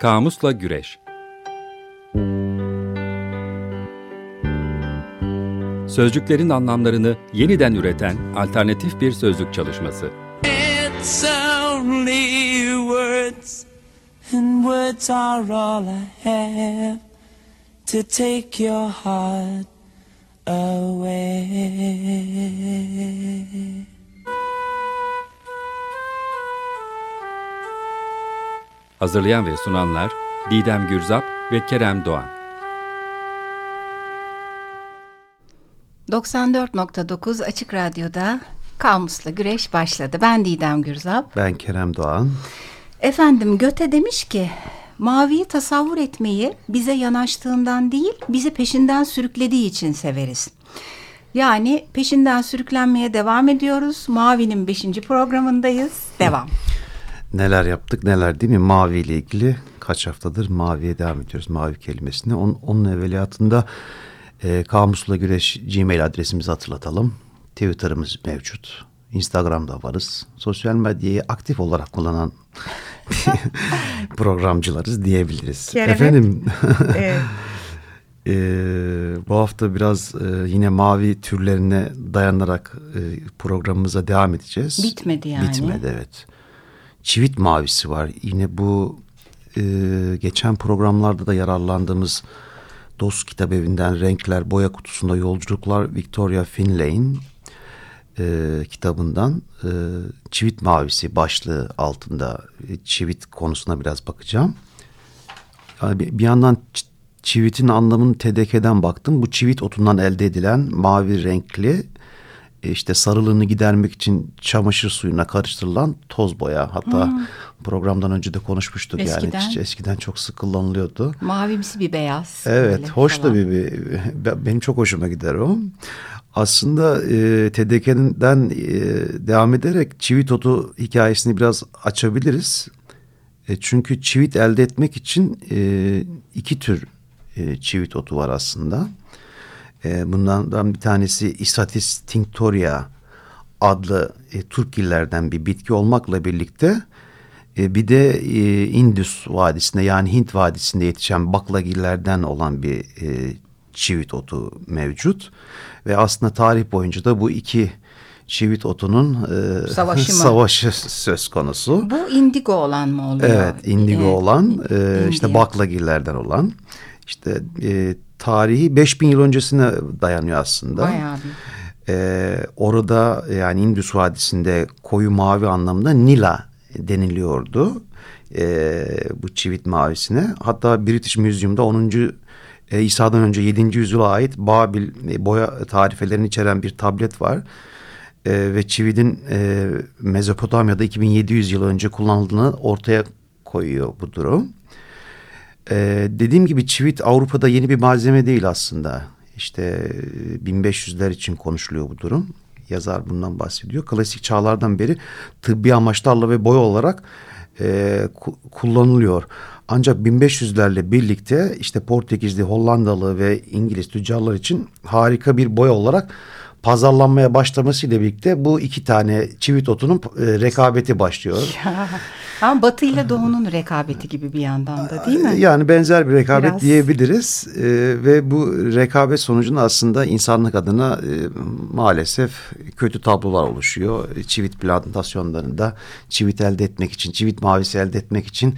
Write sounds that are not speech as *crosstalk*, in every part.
Kamusla Güreş Sözcüklerin anlamlarını yeniden üreten alternatif bir sözlük çalışması. It's only words and words are all I have to take your heart away. Hazırlayan ve sunanlar Didem Gürzap ve Kerem Doğan. 94.9 Açık Radyo'da Kamus'la Güreş başladı. Ben Didem Gürzap. Ben Kerem Doğan. Efendim Göte demiş ki maviyi tasavvur etmeyi bize yanaştığından değil bizi peşinden sürüklediği için severiz. Yani peşinden sürüklenmeye devam ediyoruz. Mavi'nin beşinci programındayız. Devam. Neler yaptık neler değil mi? Mavi ile ilgili kaç haftadır maviye devam ediyoruz. Mavi kelimesini. Onun, onun evveliyatında e, Kamusla Güreş Gmail adresimizi hatırlatalım. Twitter'ımız mevcut. Instagram'da varız. Sosyal medyayı aktif olarak kullanan *laughs* programcılarız diyebiliriz. Kerem. Efendim evet. *laughs* e, bu hafta biraz e, yine mavi türlerine dayanarak e, programımıza devam edeceğiz. Bitmedi yani. Bitmedi evet. Çivit mavisi var. Yine bu e, geçen programlarda da yararlandığımız Dost Kitap Evi'nden Renkler Boya Kutusunda Yolculuklar Victoria Finlay'in e, kitabından e, Çivit Mavisi başlığı altında e, çivit konusuna biraz bakacağım. Yani bir, yandan çivitin anlamını TDK'den baktım. Bu çivit otundan elde edilen mavi renkli işte sarılığını gidermek için çamaşır suyuna karıştırılan toz boya. Hatta hmm. programdan önce de konuşmuştuk eskiden. yani eskiden çok sık kullanılıyordu. Mavimsi bir beyaz. Evet, hoş da bir, bir benim çok hoşuma gider o. Aslında e, TDK'den e, devam ederek çivit otu hikayesini biraz açabiliriz. E, çünkü çivit elde etmek için e, iki tür e, çivit otu var aslında. E, bundan bir tanesi Isatis tinctoria adlı e, Türkgillerden bir bitki olmakla birlikte e, bir de e, Indus Vadisi'nde yani Hint Vadisi'nde yetişen baklagillerden olan bir e, çivit otu mevcut. Ve aslında tarih boyunca da bu iki çivit otunun e, *laughs* savaşı, savaşı söz konusu. Bu indigo olan mı oluyor? Evet indigo evet. olan e, işte baklagillerden olan. İşte e, tarihi 5000 yıl öncesine dayanıyor aslında. Bayağı bir. Ee, orada yani Indus Vadisi'nde koyu mavi anlamda Nila deniliyordu. Ee, bu çivit mavisine. Hatta British Museum'da 10. E, İsa'dan önce 7. yüzyıla ait Babil e, boya tarifelerini içeren bir tablet var. E, ve çivitin e, Mezopotamya'da 2700 yıl önce kullanıldığını ortaya koyuyor bu durum. Ee, dediğim gibi çivit Avrupa'da yeni bir malzeme değil aslında. İşte 1500'ler için konuşuluyor bu durum. Yazar bundan bahsediyor. Klasik çağlardan beri tıbbi amaçlarla ve boy olarak e, ku kullanılıyor. Ancak 1500'lerle birlikte işte Portekizli, Hollandalı ve İngiliz tüccarlar için harika bir boya olarak pazarlanmaya başlamasıyla birlikte bu iki tane çivit otunun e, rekabeti başlıyor. Ama Batı ile Doğu'nun rekabeti gibi bir yandan da değil mi? Yani benzer bir rekabet Biraz. diyebiliriz e, ve bu rekabet sonucunda aslında insanlık adına e, maalesef kötü tablolar oluşuyor. Çivit plantasyonlarında çivit elde etmek için, çivit mavisi elde etmek için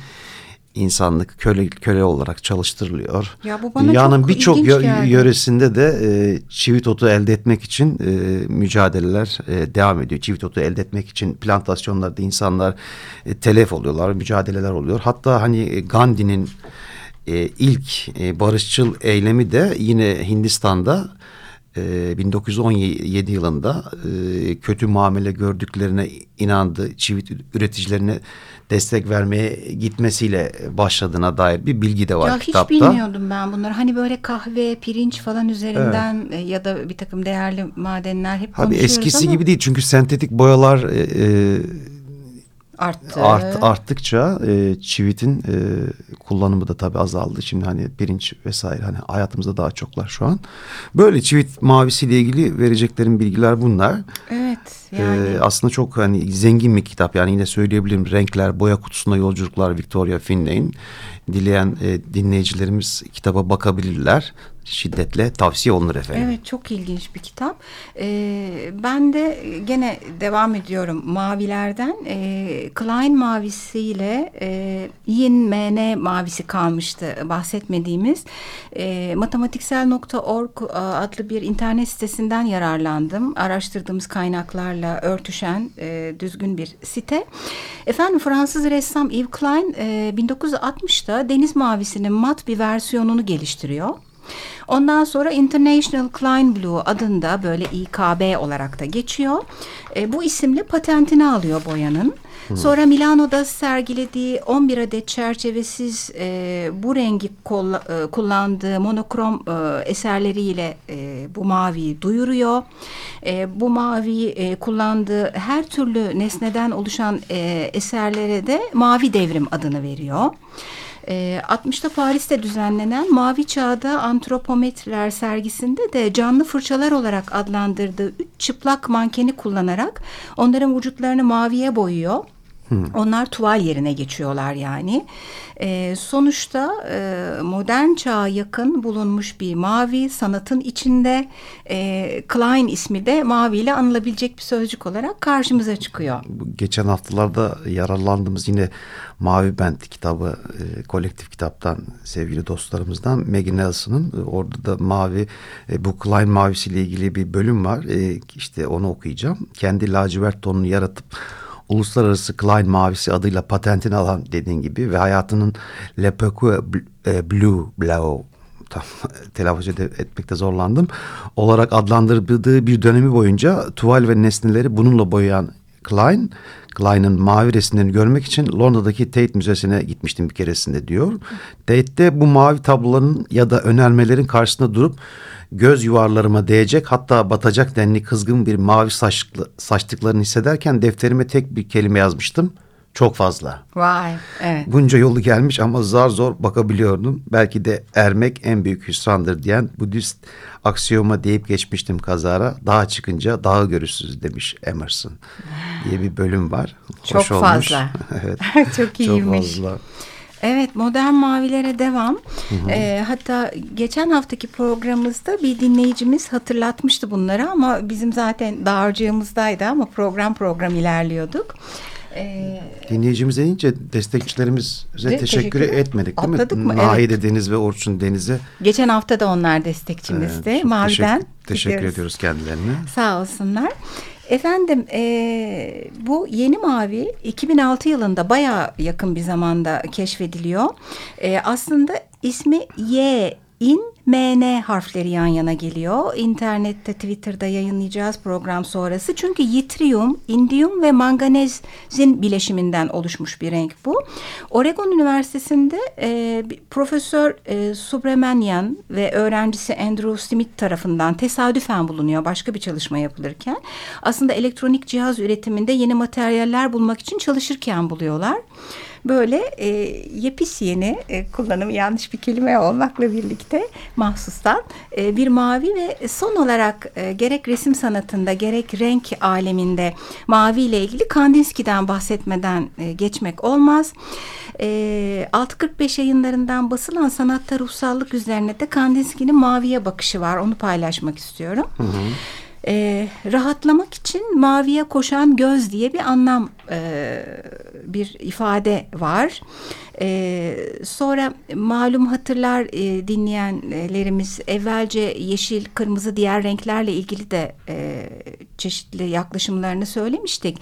insanlık köle köle olarak çalıştırılıyor. Ya bu bana Dünyanın birçok yöresinde de e, çivit otu elde etmek için e, mücadeleler e, devam ediyor. Çivit otu elde etmek için plantasyonlarda insanlar e, telef oluyorlar, mücadeleler oluyor. Hatta hani Gandhi'nin e, ilk e, barışçıl eylemi de yine Hindistan'da 1917 yılında kötü muamele gördüklerine inandı. Çivit üreticilerine destek vermeye gitmesiyle başladığına dair bir bilgi de var ya kitapta. Hiç bilmiyordum ben bunları. Hani böyle kahve, pirinç falan üzerinden evet. ya da bir takım değerli madenler hep Abi eskisi ama... gibi değil çünkü sentetik boyalar e, arttı. Art, arttıkça e, çivitin e, kullanımı da tabii azaldı. Şimdi hani pirinç vesaire hani hayatımızda daha çoklar şu an. Böyle çivit mavisiyle ilgili vereceklerim bilgiler bunlar. Evet. Yani. Ee, aslında çok hani zengin bir kitap yani yine söyleyebilirim renkler boya kutusunda yolculuklar Victoria Finlay'in dileyen e, dinleyicilerimiz kitaba bakabilirler şiddetle tavsiye olunur efendim. Evet çok ilginç bir kitap. Ee, ben de gene devam ediyorum mavilerden. Ee, Klein mavisiyle e, Yin MN mavisi kalmıştı bahsetmediğimiz. E, matematiksel.org adlı bir internet sitesinden yararlandım. Araştırdığımız kaynaklarla örtüşen e, düzgün bir site. Efendim Fransız ressam Yves Klein e, 1960'da deniz mavisinin mat bir versiyonunu geliştiriyor. Ondan sonra International Klein Blue adında böyle İKB olarak da geçiyor. E, bu isimle patentini alıyor boyanın. Sonra Milano'da sergilediği 11 adet çerçevesiz e, bu rengi kolla, e, kullandığı monokrom e, eserleriyle e, bu maviyi duyuruyor. E, bu maviyi e, kullandığı her türlü nesneden oluşan e, eserlere de Mavi Devrim adını veriyor. 60'ta Paris'te düzenlenen Mavi Çağ'da Antropometriler sergisinde de canlı fırçalar olarak adlandırdığı üç çıplak mankeni kullanarak onların vücutlarını maviye boyuyor. Hmm. Onlar tuval yerine geçiyorlar yani. E, sonuçta e, modern çağa yakın bulunmuş bir mavi sanatın içinde e, Klein ismi de maviyle anılabilecek bir sözcük olarak karşımıza çıkıyor. Geçen haftalarda yararlandığımız yine Mavi Bent kitabı e, kolektif kitaptan sevgili dostlarımızdan Maggie Nelson'ın e, orada da mavi e, bu Klein mavisiyle ilgili bir bölüm var. E, işte onu okuyacağım. Kendi lacivert tonunu yaratıp uluslararası Klein mavisi adıyla patentini alan dediğin gibi ve hayatının Le Peque e, Blue Blau tam *laughs* telaffuz etmekte zorlandım. Olarak adlandırdığı bir dönemi boyunca tuval ve nesneleri bununla boyayan Klein, Klein'in mavi resimlerini görmek için Londra'daki Tate Müzesi'ne gitmiştim bir keresinde diyor. Tate'de bu mavi tabloların ya da önermelerin karşısında durup göz yuvarlarıma değecek hatta batacak denli kızgın bir mavi saçlı, saçtıklarını hissederken defterime tek bir kelime yazmıştım. Çok fazla. Vay, evet. Bunca yolu gelmiş ama zar zor bakabiliyordum. Belki de ermek en büyük hüsrandır diyen Budist aksiyoma deyip geçmiştim kazara. Dağa çıkınca dağı görürsünüz demiş Emerson diye bir bölüm var. Çok Hoş fazla. *laughs* evet. *laughs* Çok iyiymiş. Çok fazla. Evet modern mavilere devam. Hı hı. E, hatta geçen haftaki programımızda bir dinleyicimiz hatırlatmıştı bunları ama bizim zaten dağarcığımızdaydı ama program program ilerliyorduk. Ee, Dinleyicimiz deyince destekçilerimize de, teşekkür, teşekkür etmedik değil Atladık mi? mı? Nahide evet. Deniz ve Orçun Deniz'e. Geçen hafta da onlar destekçimizdi. Evet, Mavi'den. Teşekkür, teşekkür ediyoruz kendilerine. Sağ olsunlar. Efendim e, bu yeni mavi 2006 yılında baya yakın bir zamanda keşfediliyor. E, aslında ismi Y in MN harfleri yan yana geliyor. İnternette, Twitter'da yayınlayacağız program sonrası. Çünkü yitrium, indiyum ve manganezin bileşiminden oluşmuş bir renk bu. Oregon Üniversitesi'nde e, Profesör e, Subramanian ve öğrencisi Andrew Smith tarafından tesadüfen bulunuyor başka bir çalışma yapılırken. Aslında elektronik cihaz üretiminde yeni materyaller bulmak için çalışırken buluyorlar böyle e, yepis yeni e, kullanımı yanlış bir kelime olmakla birlikte mahsustan e, bir mavi ve son olarak e, gerek resim sanatında gerek renk aleminde mavi ile ilgili Kandinsky'den bahsetmeden e, geçmek olmaz. E, 645 yayınlarından basılan sanatta ruhsallık üzerine de Kandinsky'nin maviye bakışı var. Onu paylaşmak istiyorum. Hı hı e, rahatlamak için maviye koşan göz diye bir anlam e, bir ifade var. E, sonra malum hatırlar e, dinleyenlerimiz evvelce yeşil, kırmızı diğer renklerle ilgili de e, çeşitli yaklaşımlarını söylemiştik.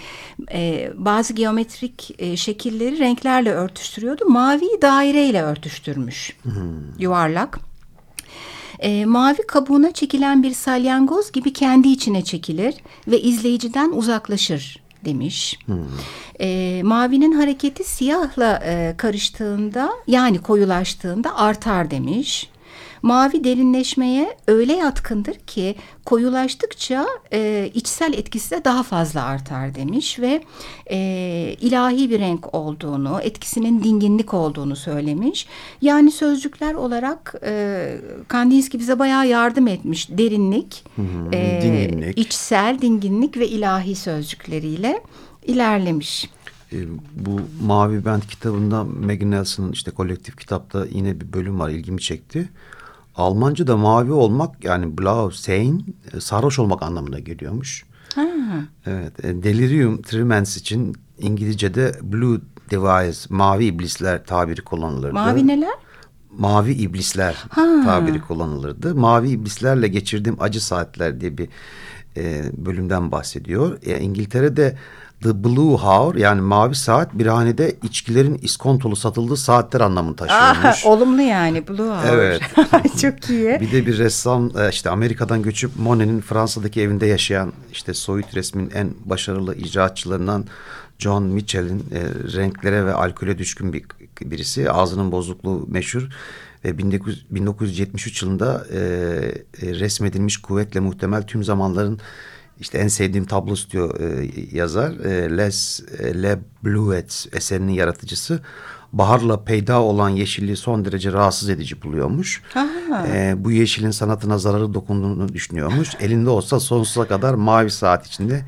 E, bazı geometrik e, şekilleri renklerle örtüştürüyordu. Maviyi daireyle örtüştürmüş. Hmm. Yuvarlak. E, mavi kabuğuna çekilen bir salyangoz gibi kendi içine çekilir ve izleyiciden uzaklaşır demiş. Hmm. E, mavinin hareketi siyahla e, karıştığında yani koyulaştığında artar demiş. Mavi derinleşmeye öyle yatkındır ki koyulaştıkça e, içsel etkisi de daha fazla artar demiş ve e, ilahi bir renk olduğunu, etkisinin dinginlik olduğunu söylemiş. Yani sözcükler olarak e, Kandinsky bize bayağı yardım etmiş. Derinlik, hı, e, dinginlik. içsel dinginlik ve ilahi sözcükleriyle ilerlemiş. E, bu Mavi Bent kitabında Maggie Nelson'ın işte kolektif kitapta yine bir bölüm var ilgimi çekti. Almanca da mavi olmak yani blau sein e, sarhoş olmak anlamına geliyormuş. Ha. Evet, e, delirium tremens için İngilizce'de blue device, mavi iblisler tabiri kullanılırdı. Mavi neler? Mavi iblisler Ha. tabiri kullanılırdı. Mavi iblislerle geçirdiğim acı saatler diye bir e, bölümden bahsediyor. E, İngiltere'de The Blue Hour yani mavi saat bir hanede içkilerin iskontolu satıldığı saatler anlamını taşıyormuş. Aa, olumlu yani Blue Hour. Evet. *laughs* Çok iyi. Bir de bir ressam e, işte Amerika'dan göçüp Monet'in Fransa'daki evinde yaşayan işte soyut resmin en başarılı icraatçılarından John Mitchell'in e, renklere ve alkole düşkün bir birisi. Ağzının bozukluğu meşhur ve 19, 1973 yılında e, e, resmedilmiş kuvvetle muhtemel tüm zamanların işte en sevdiğim tablosu diyor e, yazar. E, Les e, Le Bluets eserinin yaratıcısı baharla peyda olan yeşilliği son derece rahatsız edici buluyormuş. Ee, bu yeşilin sanatına zararı dokunduğunu düşünüyormuş. *laughs* Elinde olsa sonsuza kadar mavi saat içinde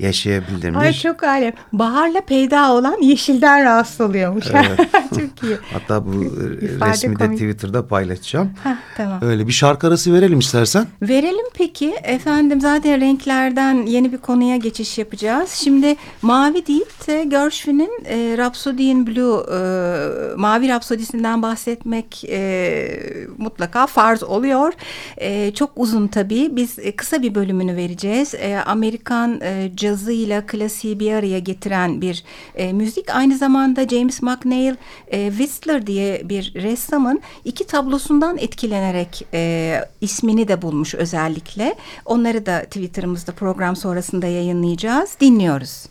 yaşayabildirmiş. Ay çok alem. Baharla peyda olan yeşilden rahatsız oluyormuş. *laughs* çok iyi. Hatta bu e, İfade resmi de komik. Twitter'da paylaşacağım. Heh, tamam. Öyle bir şarkı arası verelim istersen. Verelim peki. Efendim zaten renklerden yeni bir konuya geçiş yapacağız. Şimdi mavi deyip de Gershwin'in e, Rhapsody in Blue e, Mavi Rapsodisinden bahsetmek e, mutlaka farz oluyor. E, çok uzun tabii. Biz e, kısa bir bölümünü vereceğiz. E, Amerikan e, cazıyla klasiği bir araya getiren bir e, müzik. Aynı zamanda James McNeil e, Whistler diye bir ressamın iki tablosundan etkilenerek e, ismini de bulmuş özellikle. Onları da Twitter'ımızda program sonrasında yayınlayacağız. Dinliyoruz.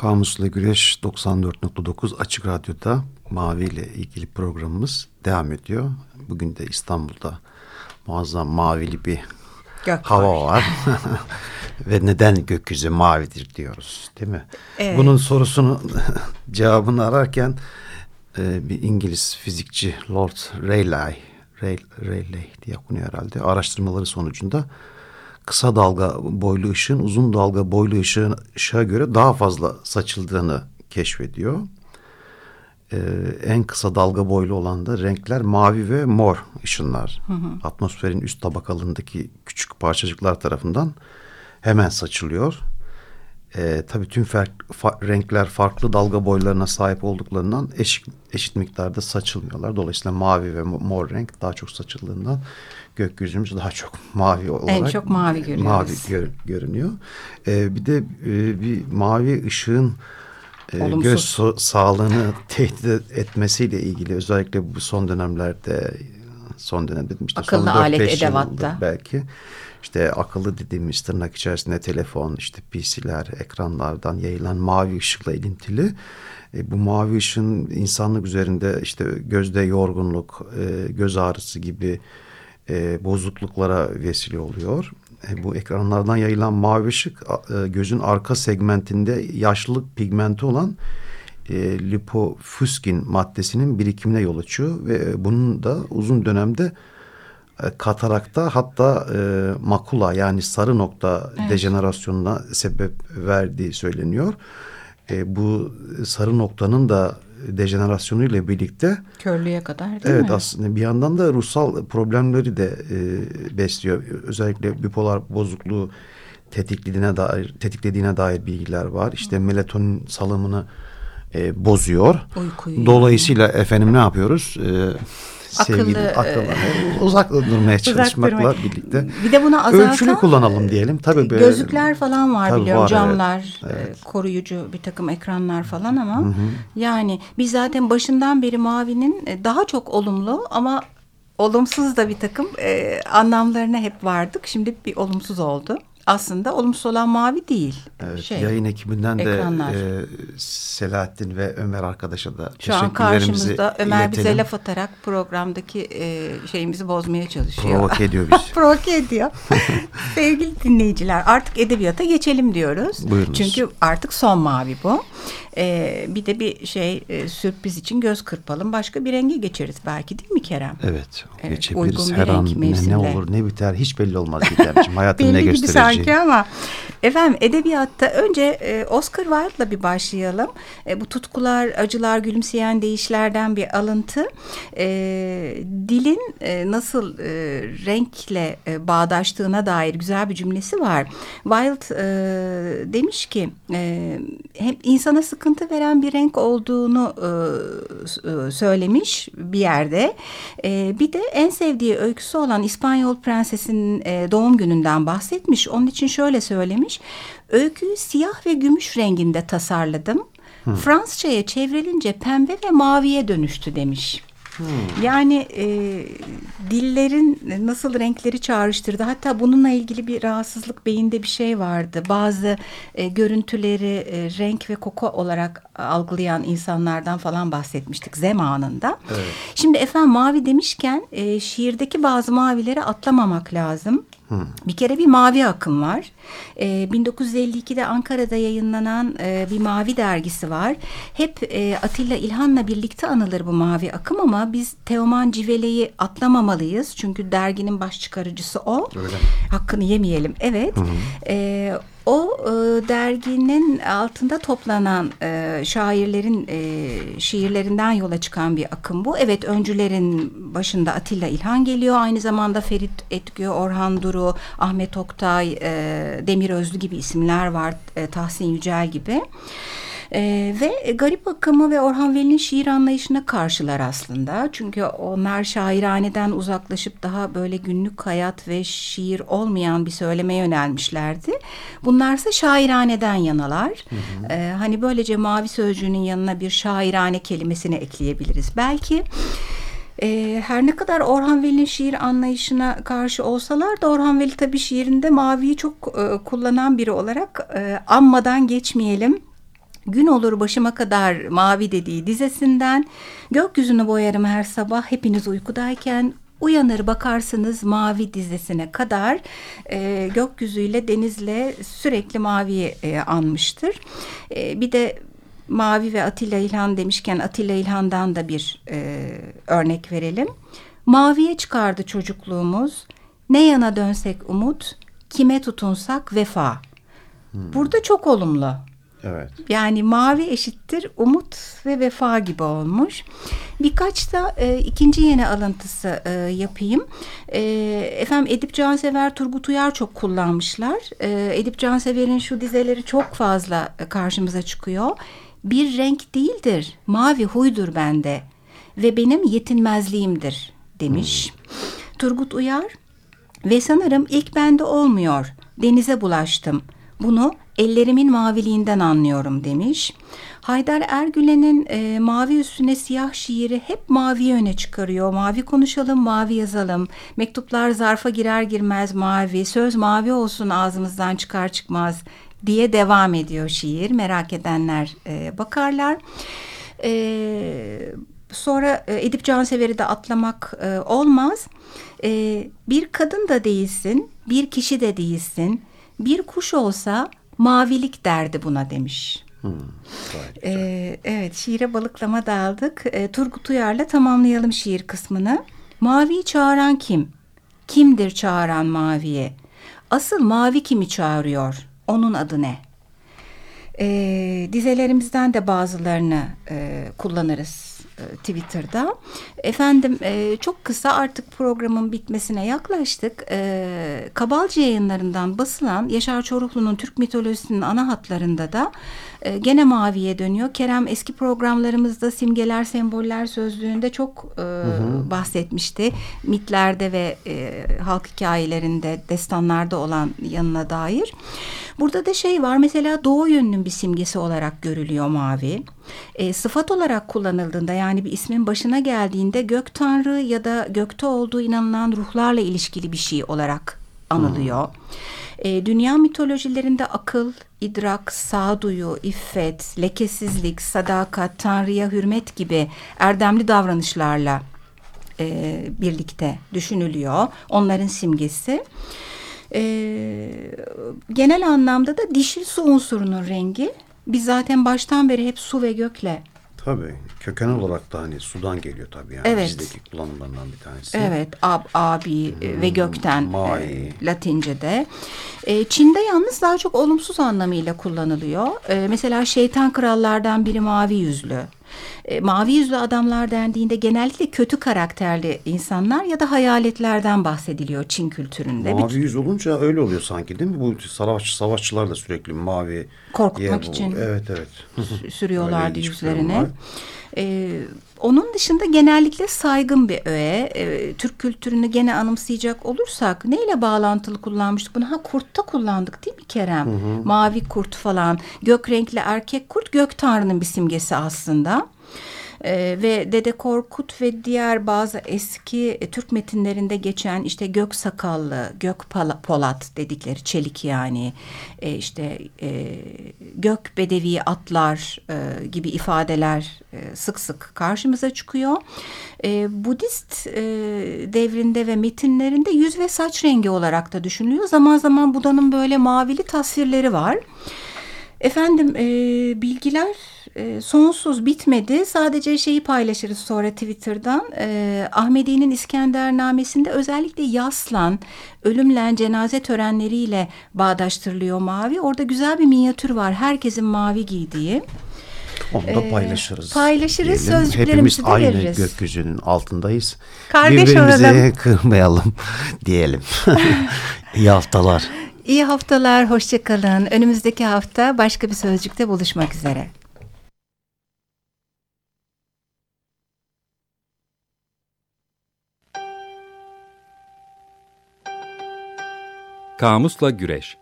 Kamusla Güreş 94.9 Açık Radyo'da Mavi ile ilgili programımız devam ediyor. Bugün de İstanbul'da muazzam mavili bir Gök hava var. *laughs* Ve neden gökyüzü mavidir diyoruz değil mi? Evet. Bunun sorusunu *laughs* cevabını ararken e, bir İngiliz fizikçi Lord Rayleigh, Rayleigh diye okunuyor herhalde araştırmaları sonucunda kısa dalga boylu ışığın uzun dalga boylu ışığın, ışığa göre daha fazla saçıldığını keşfediyor. Ee, en kısa dalga boylu olan da renkler mavi ve mor ışınlar. Hı hı. Atmosferin üst tabakalındaki küçük parçacıklar tarafından hemen saçılıyor. Ee, tabii tüm fer, fa, renkler farklı dalga boylarına sahip olduklarından eşit, eşit miktarda saçılmıyorlar. Dolayısıyla mavi ve mor renk daha çok saçıldığından gökyüzümüz daha çok mavi olarak. En çok mavi görüyoruz. Mavi gör, görünüyor. Ee, bir de e, bir mavi ışığın e, göz so sağlığını tehdit etmesiyle ilgili özellikle bu son dönemlerde son dönem dedim işte akıllı son alet edevatta. belki. İşte akıllı dediğimiz tırnak içerisinde telefon işte PC'ler ekranlardan yayılan mavi ışıkla ilintili. E, bu mavi ışın insanlık üzerinde işte gözde yorgunluk e, göz ağrısı gibi e, bozukluklara vesile oluyor. E, bu ekranlardan yayılan mavi ışık e, gözün arka segmentinde yaşlılık pigmenti olan e, lipofuskin maddesinin birikimine yol açıyor ve bunun da uzun dönemde e, katarakta hatta e, makula yani sarı nokta evet. dejenerasyonuna sebep verdiği söyleniyor. E, bu sarı noktanın da dejenerasyonu ile birlikte körlüğe kadar değil evet, mi? Evet aslında bir yandan da ruhsal problemleri de e, besliyor. Özellikle bipolar bozukluğu tetiklediğine dair tetiklediğine dair bilgiler var. İşte melatonin salımını e, bozuyor. Uykuyu Dolayısıyla yani. efendim ne yapıyoruz? E, sevgili akıllı, e, uzak durmaya çalışmakla birlikte. Bir de bunu azaltan ölçülü kullanalım diyelim. Tabii böyle, gözlükler falan var tabii biliyorum var, camlar, evet, evet. koruyucu bir takım ekranlar falan ama hı hı. yani biz zaten başından beri mavinin e, daha çok olumlu ama olumsuz da bir takım e, anlamlarına hep vardık. Şimdi bir olumsuz oldu aslında olumsuz olan mavi değil. Evet, şey, yayın ekibinden ekranlar. de e, Selahattin ve Ömer arkadaşa da Şu an karşımızda Ömer iletelim. bize laf atarak programdaki e, şeyimizi bozmaya çalışıyor. Provoke ediyor bizi. *laughs* Provoke ediyor. *laughs* Sevgili dinleyiciler artık edebiyata geçelim diyoruz. Buyurunuz. Çünkü artık son mavi bu. E, bir de bir şey e, sürpriz için göz kırpalım. Başka bir renge geçeriz belki değil mi Kerem? Evet. evet geçebiliriz. Her an ne, ne olur ne biter hiç belli olmaz Gidemciğim. Hayatın *laughs* ne göstereceği. Sanki ama efendim edebiyatta önce e, Oscar Wilde'la bir başlayalım. E, bu tutkular, acılar, gülümseyen değişlerden bir alıntı. E, dilin e, nasıl e, renkle e, bağdaştığına dair güzel bir cümlesi var. Wilde e, demiş ki e, hem insana sık sıkıntı veren bir renk olduğunu e, söylemiş bir yerde. E, bir de en sevdiği öyküsü olan İspanyol prensesinin e, doğum gününden bahsetmiş. Onun için şöyle söylemiş. Öyküyü siyah ve gümüş renginde tasarladım. Hı. Fransızcaya çevrilince pembe ve maviye dönüştü demiş. Hmm. Yani e, dillerin nasıl renkleri çağrıştırdı. Hatta bununla ilgili bir rahatsızlık beyinde bir şey vardı. Bazı e, görüntüleri e, renk ve koku olarak algılayan insanlardan falan bahsetmiştik zamanında. Evet. Şimdi efendim mavi demişken e, şiirdeki bazı mavileri atlamamak lazım. Hmm. Bir kere bir mavi akım var. E, ee, 1952'de Ankara'da yayınlanan e, bir mavi dergisi var. Hep e, Atilla İlhan'la birlikte anılır bu mavi akım ama biz Teoman Civele'yi atlamamalıyız. Çünkü derginin baş çıkarıcısı o. Öyle. Hakkını yemeyelim. Evet. Hı E, o e, derginin altında toplanan e, şairlerin e, şiirlerinden yola çıkan bir akım bu. Evet öncülerin başında Atilla İlhan geliyor. Aynı zamanda Ferit Etgü, Orhan Duru, Ahmet Oktay, e, Demir Özlü gibi isimler var. E, Tahsin Yücel gibi. E, ve garip akımı ve Orhan Veli'nin şiir anlayışına karşılar aslında. Çünkü onlar şairaneden uzaklaşıp daha böyle günlük hayat ve şiir olmayan bir söylemeye yönelmişlerdi. Bunlarsa şairaneden yanalar. Hı hı. E, hani böylece mavi sözcüğünün yanına bir şairane kelimesini ekleyebiliriz. Belki e, her ne kadar Orhan Veli'nin şiir anlayışına karşı olsalar da Orhan Veli tabii şiirinde maviyi çok e, kullanan biri olarak e, anmadan geçmeyelim Gün olur başıma kadar mavi dediği dizesinden gökyüzünü boyarım her sabah hepiniz uykudayken uyanır bakarsınız mavi dizesine kadar e, gökyüzüyle denizle sürekli maviyi e, anmıştır. E, bir de Mavi ve Atilla İlhan demişken Atilla İlhan'dan da bir e, örnek verelim. Maviye çıkardı çocukluğumuz. Ne yana dönsek umut, kime tutunsak vefa. Hmm. Burada çok olumlu. Evet. Yani mavi eşittir umut ve vefa gibi olmuş. Birkaç da e, ikinci yeni alıntısı e, yapayım. E, efendim Edip Cansever, Turgut Uyar çok kullanmışlar. E, Edip Cansever'in şu dizeleri çok fazla karşımıza çıkıyor. Bir renk değildir, mavi huydur bende ve benim yetinmezliğimdir demiş. Hmm. Turgut Uyar ve sanırım ilk bende olmuyor. Denize bulaştım. Bunu ellerimin maviliğinden anlıyorum demiş. Haydar Ergülen'in e, mavi üstüne siyah şiiri hep mavi öne çıkarıyor. Mavi konuşalım, mavi yazalım. Mektuplar zarfa girer girmez mavi. Söz mavi olsun ağzımızdan çıkar çıkmaz diye devam ediyor şiir. Merak edenler e, bakarlar. E, sonra e, Edip Cansever'i de atlamak e, olmaz. E, bir kadın da değilsin, bir kişi de değilsin. Bir kuş olsa mavilik derdi buna demiş. Hmm, ee, evet şiire balıklama daldık. Ee, Turgut Uyar'la tamamlayalım şiir kısmını. Maviyi çağıran kim? Kimdir çağıran maviye? Asıl mavi kimi çağırıyor? Onun adı ne? Ee, dizelerimizden de bazılarını e, kullanırız Twitter'da. Efendim e, çok kısa artık programın bitmesine yaklaştık. E, Kabalcı yayınlarından basılan Yaşar Çoruklu'nun Türk mitolojisinin ana hatlarında da e, gene maviye dönüyor. Kerem eski programlarımızda simgeler, semboller sözlüğünde çok e, hı hı. bahsetmişti. Mitlerde ve e, halk hikayelerinde, destanlarda olan yanına dair. Burada da şey var mesela doğu yönünün bir simgesi olarak görülüyor mavi. E, sıfat olarak kullanıldığında yani bir ismin başına geldiğinde gök tanrı ya da gökte olduğu inanılan ruhlarla ilişkili bir şey olarak anılıyor. Hmm. E, dünya mitolojilerinde akıl, idrak, sağduyu, iffet, lekesizlik, sadakat, tanrıya hürmet gibi erdemli davranışlarla e, birlikte düşünülüyor. Onların simgesi. E, genel anlamda da dişil su unsurunun rengi. Biz zaten baştan beri hep su ve gökle Tabii. Köken olarak da hani sudan geliyor tabii yani evet. bizdeki kullanımlarından bir tanesi. Evet. Ab, abi e, hmm, ve gökten mai. e, Latince'de. E, Çin'de yalnız daha çok olumsuz anlamıyla kullanılıyor. E, mesela şeytan krallardan biri mavi yüzlü. E, mavi yüzlü adamlar dendiğinde genellikle kötü karakterli insanlar ya da hayaletlerden bahsediliyor Çin kültüründe. Mavi yüz olunca öyle oluyor sanki değil mi? Bu savaş savaşçılar da sürekli mavi korkutmak için. Evet evet. sürüyorlardı yüzlerine. Ee, onun dışında genellikle saygın bir öğe. Ee, Türk kültürünü gene anımsayacak olursak neyle bağlantılı kullanmıştık bunu? Ha kurtta kullandık değil mi Kerem? Hı hı. Mavi kurt falan. Gök renkli erkek kurt gök tanrının bir simgesi aslında. E, ve Dede Korkut ve diğer bazı eski e, Türk metinlerinde geçen işte gök sakallı, gök polat dedikleri çelik yani e, işte e, gök bedevi atlar e, gibi ifadeler e, sık sık karşımıza çıkıyor. E, Budist e, devrinde ve metinlerinde yüz ve saç rengi olarak da düşünülüyor. Zaman zaman Buda'nın böyle mavili tasvirleri var. Efendim e, bilgiler e, sonsuz bitmedi. Sadece şeyi paylaşırız sonra Twitter'dan. E, Ahmedi'nin İskendernamesinde özellikle yaslan, ölümle, cenaze törenleriyle bağdaştırılıyor mavi. Orada güzel bir minyatür var. Herkesin mavi giydiği. Onu da ee, paylaşırız. Paylaşırız, diyelim. sözcüklerimizi Hepimiz de aynı gökyüzünün altındayız. Kardeş Birbirimizi olalım. *laughs* kırmayalım *laughs* diyelim. *laughs* İyi haftalar. İyi haftalar, hoşçakalın. Önümüzdeki hafta başka bir sözcükte buluşmak üzere. Kamusla Güreş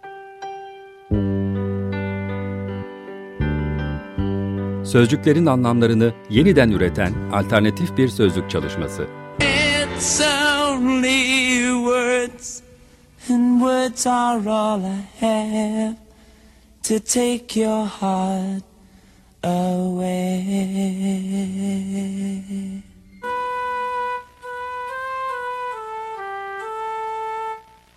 Sözcüklerin anlamlarını yeniden üreten alternatif bir sözlük çalışması. It's only words and words are all I have to take your heart away.